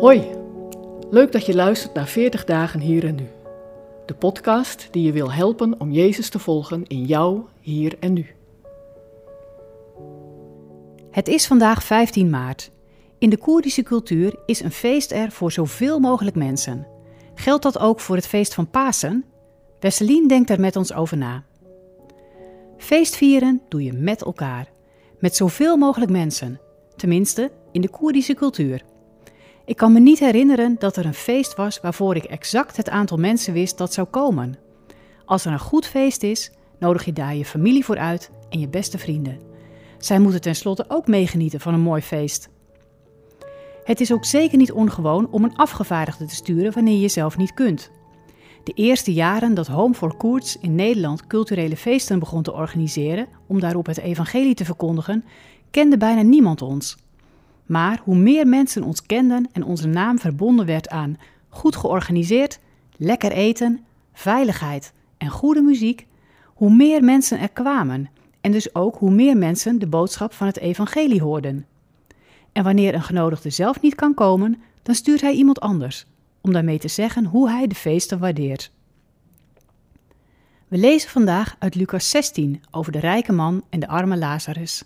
Hoi, leuk dat je luistert naar 40 dagen hier en nu. De podcast die je wil helpen om Jezus te volgen in jou, hier en nu. Het is vandaag 15 maart. In de Koerdische cultuur is een feest er voor zoveel mogelijk mensen. Geldt dat ook voor het feest van Pasen? Wesselien denkt er met ons over na. Feestvieren doe je met elkaar, met zoveel mogelijk mensen, tenminste in de Koerdische cultuur. Ik kan me niet herinneren dat er een feest was waarvoor ik exact het aantal mensen wist dat zou komen. Als er een goed feest is, nodig je daar je familie voor uit en je beste vrienden. Zij moeten tenslotte ook meegenieten van een mooi feest. Het is ook zeker niet ongewoon om een afgevaardigde te sturen wanneer je zelf niet kunt. De eerste jaren dat Home for Koerts in Nederland culturele feesten begon te organiseren om daarop het evangelie te verkondigen, kende bijna niemand ons. Maar hoe meer mensen ons kenden en onze naam verbonden werd aan goed georganiseerd, lekker eten, veiligheid en goede muziek, hoe meer mensen er kwamen en dus ook hoe meer mensen de boodschap van het evangelie hoorden. En wanneer een genodigde zelf niet kan komen, dan stuurt hij iemand anders, om daarmee te zeggen hoe hij de feesten waardeert. We lezen vandaag uit Lucas 16 over de rijke man en de arme Lazarus.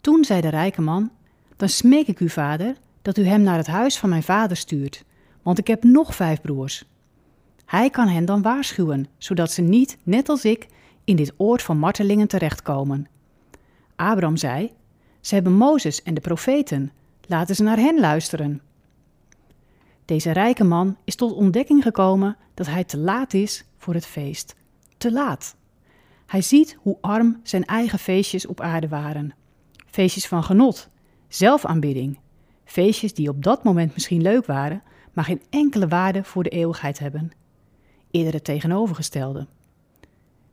Toen zei de rijke man: Dan smeek ik u, vader, dat u hem naar het huis van mijn vader stuurt, want ik heb nog vijf broers. Hij kan hen dan waarschuwen, zodat ze niet, net als ik, in dit oord van martelingen terechtkomen. Abraham zei: Ze hebben Mozes en de profeten, laten ze naar hen luisteren. Deze rijke man is tot ontdekking gekomen dat hij te laat is voor het feest. Te laat. Hij ziet hoe arm zijn eigen feestjes op aarde waren. Feestjes van genot, zelfaanbidding. Feestjes die op dat moment misschien leuk waren, maar geen enkele waarde voor de eeuwigheid hebben. Eerder het tegenovergestelde.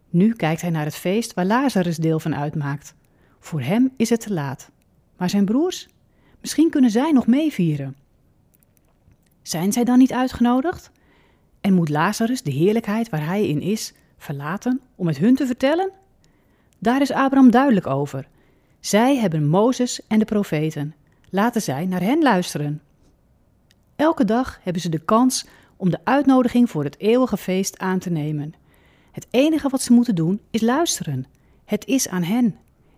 Nu kijkt hij naar het feest waar Lazarus deel van uitmaakt. Voor hem is het te laat. Maar zijn broers? Misschien kunnen zij nog meevieren. Zijn zij dan niet uitgenodigd? En moet Lazarus de heerlijkheid waar hij in is verlaten om het hun te vertellen? Daar is Abraham duidelijk over. Zij hebben Mozes en de profeten. Laten zij naar hen luisteren. Elke dag hebben ze de kans om de uitnodiging voor het eeuwige feest aan te nemen. Het enige wat ze moeten doen is luisteren. Het is aan hen.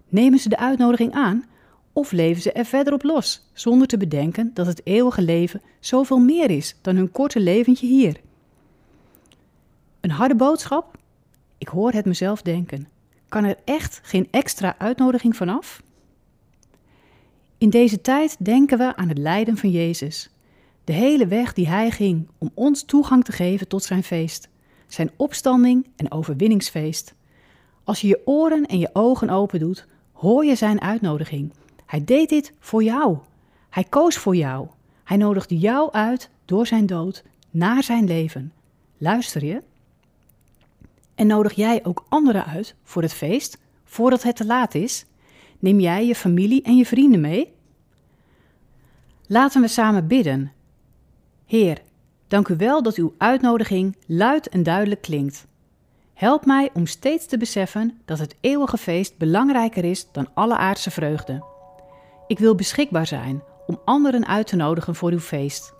Nemen ze de uitnodiging aan of leven ze er verder op los, zonder te bedenken dat het eeuwige leven zoveel meer is dan hun korte leventje hier? Een harde boodschap? Ik hoor het mezelf denken. Kan er echt geen extra uitnodiging vanaf? In deze tijd denken we aan het lijden van Jezus. De hele weg die hij ging om ons toegang te geven tot zijn feest, zijn opstanding en overwinningsfeest. Als je je oren en je ogen open doet, hoor je zijn uitnodiging hij deed dit voor jou. Hij koos voor jou. Hij nodigde jou uit door zijn dood naar zijn leven. Luister je? En nodig jij ook anderen uit voor het feest, voordat het te laat is? Neem jij je familie en je vrienden mee? Laten we samen bidden. Heer, dank u wel dat uw uitnodiging luid en duidelijk klinkt. Help mij om steeds te beseffen dat het eeuwige feest belangrijker is dan alle aardse vreugde. Ik wil beschikbaar zijn om anderen uit te nodigen voor uw feest.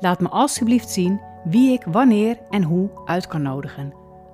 Laat me alstublieft zien wie ik wanneer en hoe uit kan nodigen.